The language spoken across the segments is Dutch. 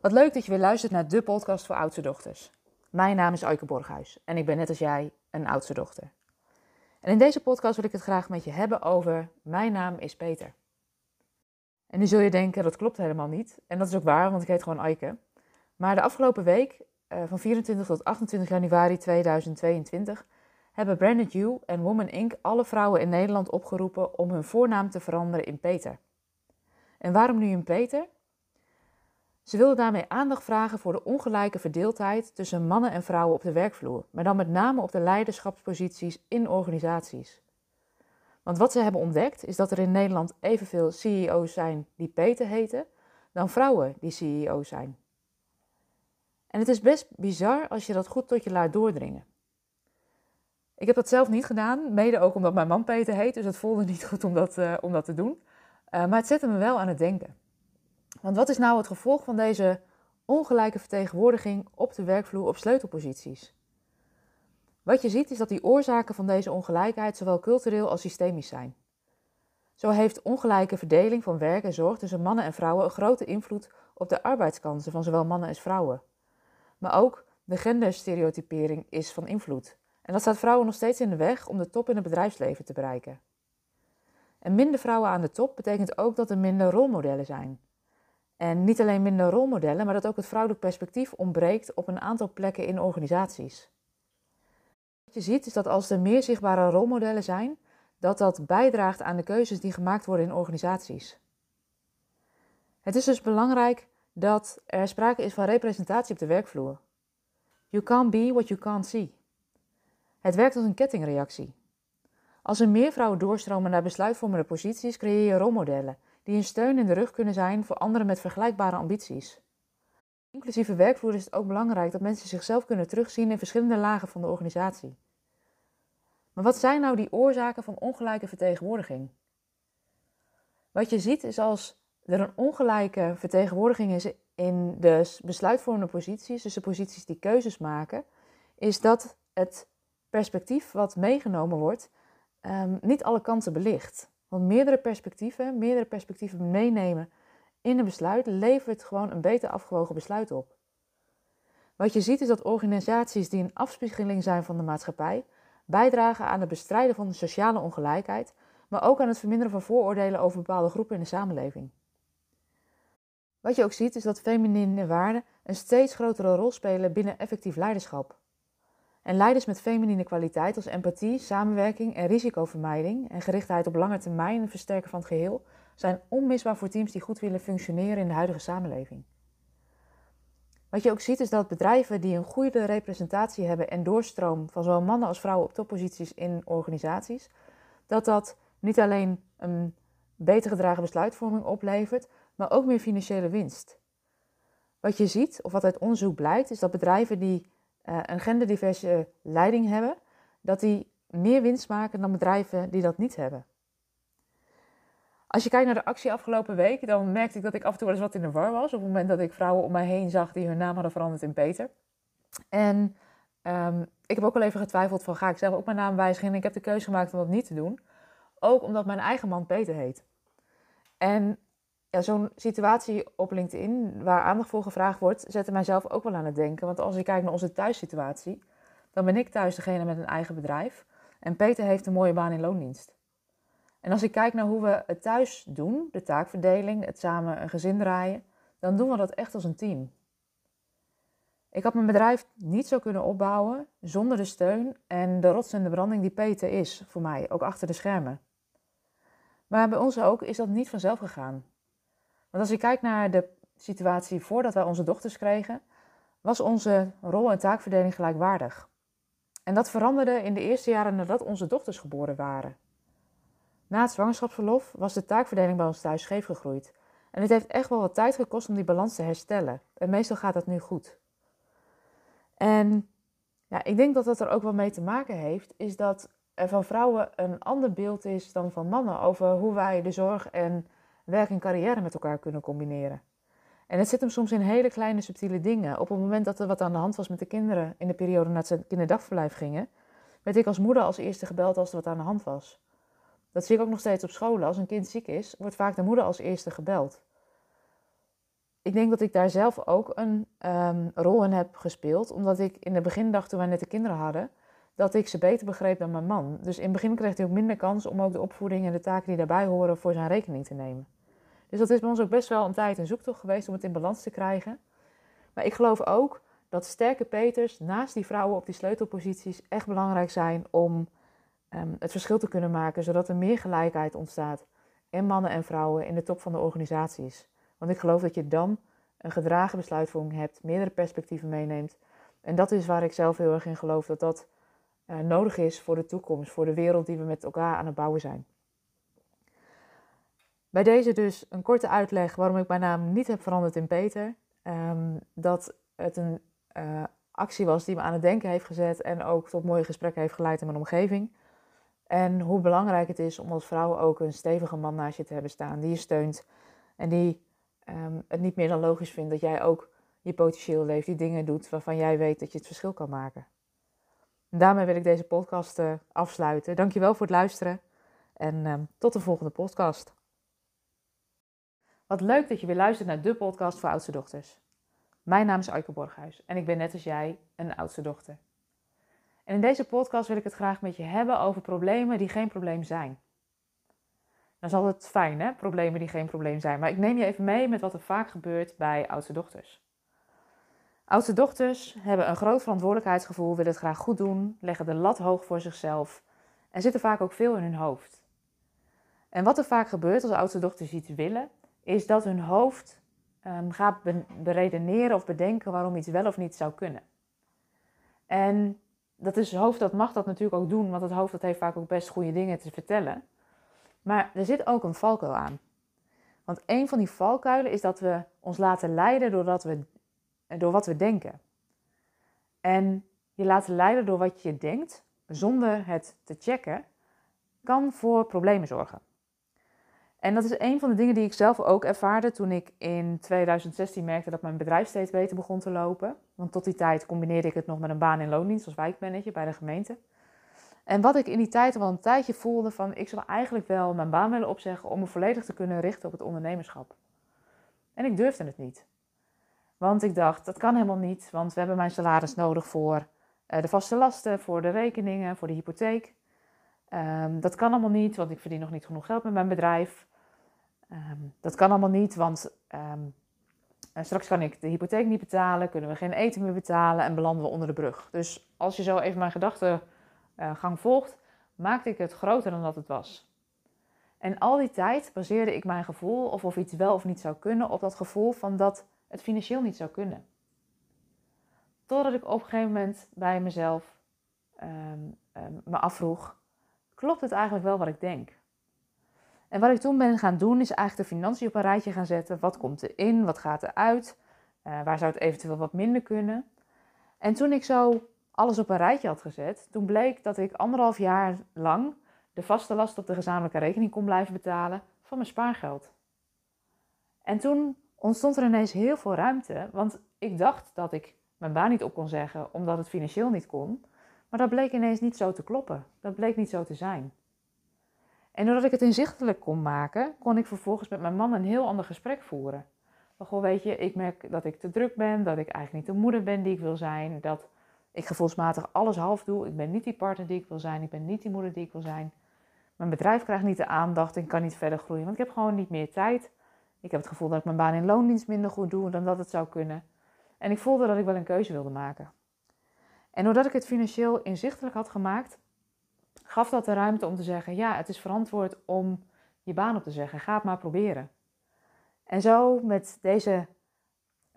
Wat leuk dat je weer luistert naar de podcast voor oudste dochters. Mijn naam is Aike Borghuis en ik ben net als jij een oudste dochter. En in deze podcast wil ik het graag met je hebben over Mijn naam is Peter. En nu zul je denken, dat klopt helemaal niet. En dat is ook waar, want ik heet gewoon Aike. Maar de afgelopen week, eh, van 24 tot 28 januari 2022, hebben Branded You en Woman Inc. alle vrouwen in Nederland opgeroepen om hun voornaam te veranderen in Peter. En waarom nu in Peter? Ze wilden daarmee aandacht vragen voor de ongelijke verdeeldheid tussen mannen en vrouwen op de werkvloer, maar dan met name op de leiderschapsposities in organisaties. Want wat ze hebben ontdekt is dat er in Nederland evenveel CEO's zijn die Peter heten, dan vrouwen die CEO zijn. En het is best bizar als je dat goed tot je laat doordringen. Ik heb dat zelf niet gedaan, mede ook omdat mijn man Peter heet, dus het voelde niet goed om dat, uh, om dat te doen. Uh, maar het zette me wel aan het denken. Want wat is nou het gevolg van deze ongelijke vertegenwoordiging op de werkvloer op sleutelposities? Wat je ziet is dat die oorzaken van deze ongelijkheid zowel cultureel als systemisch zijn. Zo heeft ongelijke verdeling van werk en zorg tussen mannen en vrouwen een grote invloed op de arbeidskansen van zowel mannen als vrouwen. Maar ook de genderstereotypering is van invloed. En dat staat vrouwen nog steeds in de weg om de top in het bedrijfsleven te bereiken. En minder vrouwen aan de top betekent ook dat er minder rolmodellen zijn. En niet alleen minder rolmodellen, maar dat ook het vrouwelijk perspectief ontbreekt op een aantal plekken in organisaties. Wat je ziet is dat als er meer zichtbare rolmodellen zijn, dat dat bijdraagt aan de keuzes die gemaakt worden in organisaties. Het is dus belangrijk dat er sprake is van representatie op de werkvloer. You can't be what you can't see. Het werkt als een kettingreactie. Als er meer vrouwen doorstromen naar besluitvormende posities, creëer je rolmodellen die een steun in de rug kunnen zijn voor anderen met vergelijkbare ambities. Inclusieve werkvloer is het ook belangrijk dat mensen zichzelf kunnen terugzien in verschillende lagen van de organisatie. Maar wat zijn nou die oorzaken van ongelijke vertegenwoordiging? Wat je ziet is als er een ongelijke vertegenwoordiging is in de besluitvormende posities, dus de posities die keuzes maken, is dat het perspectief wat meegenomen wordt um, niet alle kanten belicht. Want meerdere perspectieven, meerdere perspectieven meenemen in een besluit levert gewoon een beter afgewogen besluit op. Wat je ziet is dat organisaties die een afspiegeling zijn van de maatschappij bijdragen aan het bestrijden van de sociale ongelijkheid, maar ook aan het verminderen van vooroordelen over bepaalde groepen in de samenleving. Wat je ook ziet is dat feminine waarden een steeds grotere rol spelen binnen effectief leiderschap. En leiders met feminine kwaliteit als empathie, samenwerking en risicovermijding en gerichtheid op lange termijn en versterken van het geheel zijn onmisbaar voor teams die goed willen functioneren in de huidige samenleving. Wat je ook ziet is dat bedrijven die een goede representatie hebben en doorstroom van zowel mannen als vrouwen op topposities in organisaties, dat dat niet alleen een beter gedragen besluitvorming oplevert, maar ook meer financiële winst. Wat je ziet, of wat uit onderzoek blijkt, is dat bedrijven die uh, een genderdiverse leiding hebben, dat die meer winst maken dan bedrijven die dat niet hebben. Als je kijkt naar de actie afgelopen week, dan merkte ik dat ik af en toe wel eens wat in de war was. Op het moment dat ik vrouwen om mij heen zag die hun naam hadden veranderd in Peter. En um, ik heb ook al even getwijfeld van ga ik zelf ook mijn naam wijzigen. En ik heb de keuze gemaakt om dat niet te doen. Ook omdat mijn eigen man Peter heet. En ja, zo'n situatie op LinkedIn waar aandacht voor gevraagd wordt, zette mijzelf ook wel aan het denken. Want als ik kijk naar onze thuissituatie, dan ben ik thuis degene met een eigen bedrijf. En Peter heeft een mooie baan in loondienst. En als ik kijk naar hoe we het thuis doen, de taakverdeling, het samen een gezin draaien, dan doen we dat echt als een team. Ik had mijn bedrijf niet zo kunnen opbouwen zonder de steun en de rots en de branding die Peter is voor mij, ook achter de schermen. Maar bij ons ook is dat niet vanzelf gegaan. Want als ik kijk naar de situatie voordat wij onze dochters kregen, was onze rol- en taakverdeling gelijkwaardig. En dat veranderde in de eerste jaren nadat onze dochters geboren waren. Na het zwangerschapsverlof was de taakverdeling bij ons thuis scheef gegroeid. En het heeft echt wel wat tijd gekost om die balans te herstellen. En meestal gaat dat nu goed. En ja, ik denk dat dat er ook wel mee te maken heeft, is dat er van vrouwen een ander beeld is dan van mannen over hoe wij de zorg en werk en carrière met elkaar kunnen combineren. En het zit hem soms in hele kleine subtiele dingen. Op het moment dat er wat aan de hand was met de kinderen in de periode nadat ze kinderdagverblijf gingen, werd ik als moeder als eerste gebeld als er wat aan de hand was. Dat zie ik ook nog steeds op scholen. Als een kind ziek is, wordt vaak de moeder als eerste gebeld. ik denk dat ik daar zelf ook een ehm, rol in heb gespeeld. Omdat ik in het begin dacht, toen wij net de kinderen hadden, dat ik ze beter begreep dan mijn man. Dus in het begin kreeg hij ook minder kans om ook de opvoeding en de taken die daarbij horen voor zijn rekening te nemen. Dus dat is bij ons ook best wel een tijd een zoektocht geweest om het in balans te krijgen. Maar ik geloof ook dat sterke Peters naast die vrouwen op die sleutelposities echt belangrijk zijn om ehm, het verschil te kunnen maken, zodat er meer gelijkheid ontstaat en mannen en vrouwen in de top van de organisaties. Want ik geloof dat je dan een gedragen besluitvorming hebt, meerdere perspectieven meeneemt. En dat is waar ik zelf heel erg in geloof dat dat uh, nodig is voor de toekomst, voor de wereld die we met elkaar aan het bouwen zijn. Bij deze dus een korte uitleg waarom ik mijn naam niet heb veranderd in Peter. Um, dat het een uh, actie was die me aan het denken heeft gezet en ook tot mooie gesprekken heeft geleid in mijn omgeving. En hoe belangrijk het is om als vrouw ook een stevige man naast je te hebben staan die je steunt en die um, het niet meer dan logisch vindt dat jij ook je potentieel leeft, die dingen doet waarvan jij weet dat je het verschil kan maken. En daarmee wil ik deze podcast uh, afsluiten. Dankjewel voor het luisteren en um, tot de volgende podcast. Wat leuk dat je weer luistert naar de podcast voor oudste dochters. Mijn naam is Aike Borghuis en ik ben net als jij een oudste dochter. En in deze podcast wil ik het graag met je hebben over problemen die geen probleem zijn. Dan is altijd fijn, hè? Problemen die geen probleem zijn. Maar ik neem je even mee met wat er vaak gebeurt bij oudste dochters. Oudste dochters hebben een groot verantwoordelijkheidsgevoel, willen het graag goed doen, leggen de lat hoog voor zichzelf en zitten vaak ook veel in hun hoofd. En wat er vaak gebeurt als oudste dochters iets willen, is dat hun hoofd um, gaat beredeneren of bedenken waarom iets wel of niet zou kunnen. En dat is het hoofd dat mag dat natuurlijk ook doen, want het hoofd dat heeft vaak ook best goede dingen te vertellen. Maar er zit ook een valkuil aan. Want een van die valkuilen is dat we ons laten leiden doordat we, door wat we denken. En je laten leiden door wat je denkt, zonder het te checken, kan voor problemen zorgen. En dat is een van de dingen die ik zelf ook ervaarde toen ik in 2016 merkte dat mijn bedrijf steeds beter begon te lopen. Want tot die tijd combineerde ik het nog met een baan in loondienst als wijkmanager bij de gemeente. En wat ik in die tijd al een tijdje voelde van ik zou eigenlijk wel mijn baan willen opzeggen om me volledig te kunnen richten op het ondernemerschap. En ik durfde het niet. Want ik dacht, dat kan helemaal niet, want we hebben mijn salaris nodig voor eh, de vaste lasten, voor de rekeningen, voor de hypotheek. Um, dat kan allemaal niet, want ik verdien nog niet genoeg geld met mijn bedrijf. Um, dat kan allemaal niet, want um, straks kan ik de hypotheek niet betalen, kunnen we geen eten meer betalen en belanden we onder de brug. Dus als je zo even mijn gedachtegang volgt, maakte ik het groter dan dat het was. En al die tijd baseerde ik mijn gevoel of of iets wel of niet zou kunnen op dat gevoel van dat het financieel niet zou kunnen. Totdat ik op een gegeven moment bij mezelf um, me afvroeg: klopt het eigenlijk wel wat ik denk? En wat ik toen ben gaan doen, is eigenlijk de financiën op een rijtje gaan zetten. Wat komt er in? Wat gaat er uit? Uh, waar zou het eventueel wat minder kunnen? En toen ik zo alles op een rijtje had gezet, toen bleek dat ik anderhalf jaar lang de vaste last op de gezamenlijke rekening kon blijven betalen van mijn spaargeld. En toen ontstond er ineens heel veel ruimte, want ik dacht dat ik mijn baan niet op kon zeggen omdat het financieel niet kon. Maar dat bleek ineens niet zo te kloppen. Dat bleek niet zo te zijn. En doordat ik het inzichtelijk kon maken, kon ik vervolgens met mijn man een heel ander gesprek voeren. Van, weet je, ik merk dat ik te druk ben, dat ik eigenlijk niet de moeder ben die ik wil zijn, dat ik gevoelsmatig alles half doe. Ik ben niet die partner die ik wil zijn, ik ben niet die moeder die ik wil zijn. Mijn bedrijf krijgt niet de aandacht en kan niet verder groeien, want ik heb gewoon niet meer tijd. Ik heb het gevoel dat ik mijn baan in loondienst minder goed doe dan dat het zou kunnen. En ik voelde dat ik wel een keuze wilde maken. En doordat ik het financieel inzichtelijk had gemaakt, gaf dat de ruimte om te zeggen: ja, het is verantwoord om je baan op te zeggen. Ga het maar proberen. En zo met deze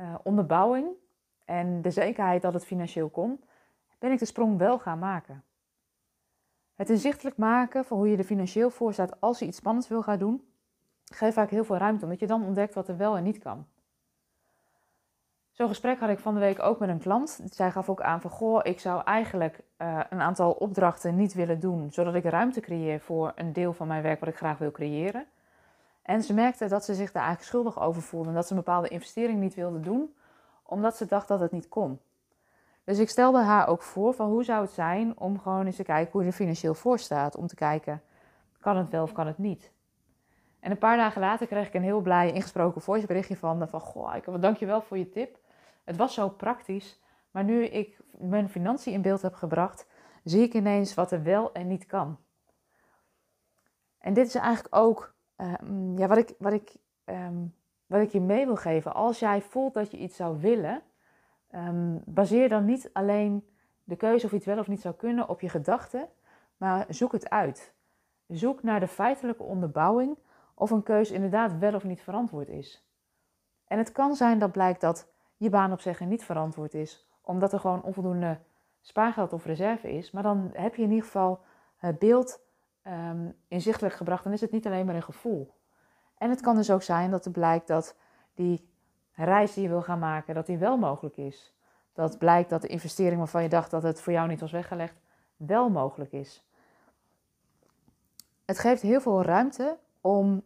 uh, onderbouwing en de zekerheid dat het financieel kon, ben ik de sprong wel gaan maken. Het inzichtelijk maken van hoe je er financieel voor staat als je iets spannends wil gaan doen, geeft vaak heel veel ruimte, omdat je dan ontdekt wat er wel en niet kan. Zo'n gesprek had ik van de week ook met een klant. Zij gaf ook aan van, goh, ik zou eigenlijk uh, een aantal opdrachten niet willen doen, zodat ik ruimte creëer voor een deel van mijn werk wat ik graag wil creëren. En ze merkte dat ze zich daar eigenlijk schuldig over voelde en dat ze een bepaalde investering niet wilde doen, omdat ze dacht dat het niet kon. Dus ik stelde haar ook voor van hoe zou het zijn om gewoon eens te kijken hoe je er financieel voor staat, om te kijken, kan het wel of kan het niet. En een paar dagen later kreeg ik een heel blij ingesproken voiceberichtje van, van goh, ik, dank je wel voor je tip. Het was zo praktisch, maar nu ik mijn financiën in beeld heb gebracht, zie ik ineens wat er wel en niet kan. En dit is eigenlijk ook ehm, ja, wat, ik, wat, ik, ehm, wat ik je mee wil geven. Als jij voelt dat je iets zou willen, um, baseer dan niet alleen de keuze of iets wel of niet zou kunnen op je gedachten, maar zoek het uit. Zoek naar de feitelijke onderbouwing of een keuze inderdaad wel of niet verantwoord is. En het kan zijn dat blijkt dat je baan opzeggen niet verantwoord is, omdat er gewoon onvoldoende spaargeld of reserve is. Maar dan heb je in ieder geval het beeld um, inzichtelijk gebracht. Dan is het niet alleen maar een gevoel. En het kan dus ook zijn dat er blijkt dat die reis die je wil gaan maken, dat die wel mogelijk is. Dat blijkt dat de investering waarvan je dacht dat het voor jou niet was weggelegd, wel mogelijk is. Het geeft heel veel ruimte om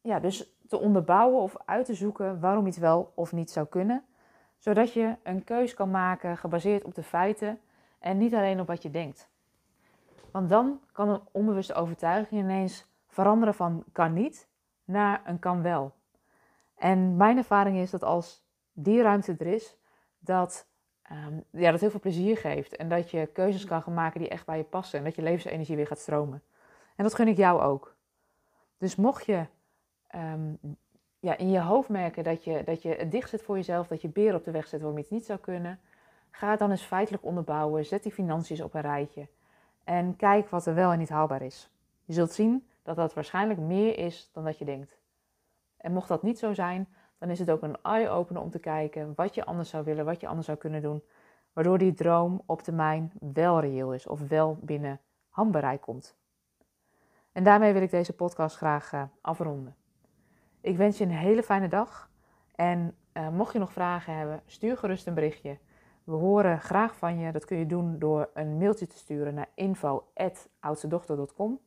ja, dus te onderbouwen of uit te zoeken waarom iets wel of niet zou kunnen. Zodat je een keus kan maken gebaseerd op de feiten en niet alleen op wat je denkt. Want dan kan een onbewuste overtuiging ineens veranderen van kan niet naar een kan wel. En mijn ervaring is dat als die ruimte er is, dat um, ja, dat heel veel plezier geeft. En dat je keuzes kan gaan maken die echt bij je passen. En dat je levensenergie weer gaat stromen. En dat gun ik jou ook. Dus mocht je um, ja, in je hoofd merken dat je, dat je het dicht zit voor jezelf, dat je beer op de weg zet waarom iets niet zou kunnen, ga dan eens feitelijk onderbouwen. Zet die financiën op een rijtje. En kijk wat er wel en niet haalbaar is. Je zult zien dat dat waarschijnlijk meer is dan dat je denkt. En mocht dat niet zo zijn, dan is het ook een eye-opener om te kijken wat je anders zou willen, wat je anders zou kunnen doen, waardoor die droom op termijn wel reëel is of wel binnen handbereik komt. En daarmee wil ik deze podcast graag uh, afronden. Ik wens je een hele fijne dag en uh, mocht je nog vragen hebben, stuur gerust een berichtje. We horen graag van je. Dat kun je doen door een mailtje te sturen naar info.oudstedochter.com.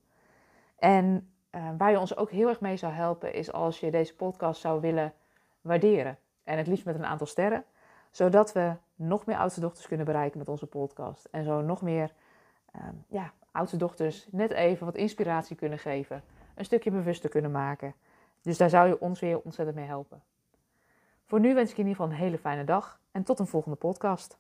En uh, waar je ons ook heel erg mee zou helpen, is als je deze podcast zou willen waarderen. En het liefst met een aantal sterren, zodat we nog meer oudste dochters kunnen bereiken met onze podcast. En zo nog meer uh, ja, oudste dochters net even wat inspiratie kunnen geven. Een stukje bewuster kunnen maken. Dus daar zou je ons weer ontzettend mee helpen. Voor nu wens ik je in ieder geval een hele fijne dag en tot een volgende podcast.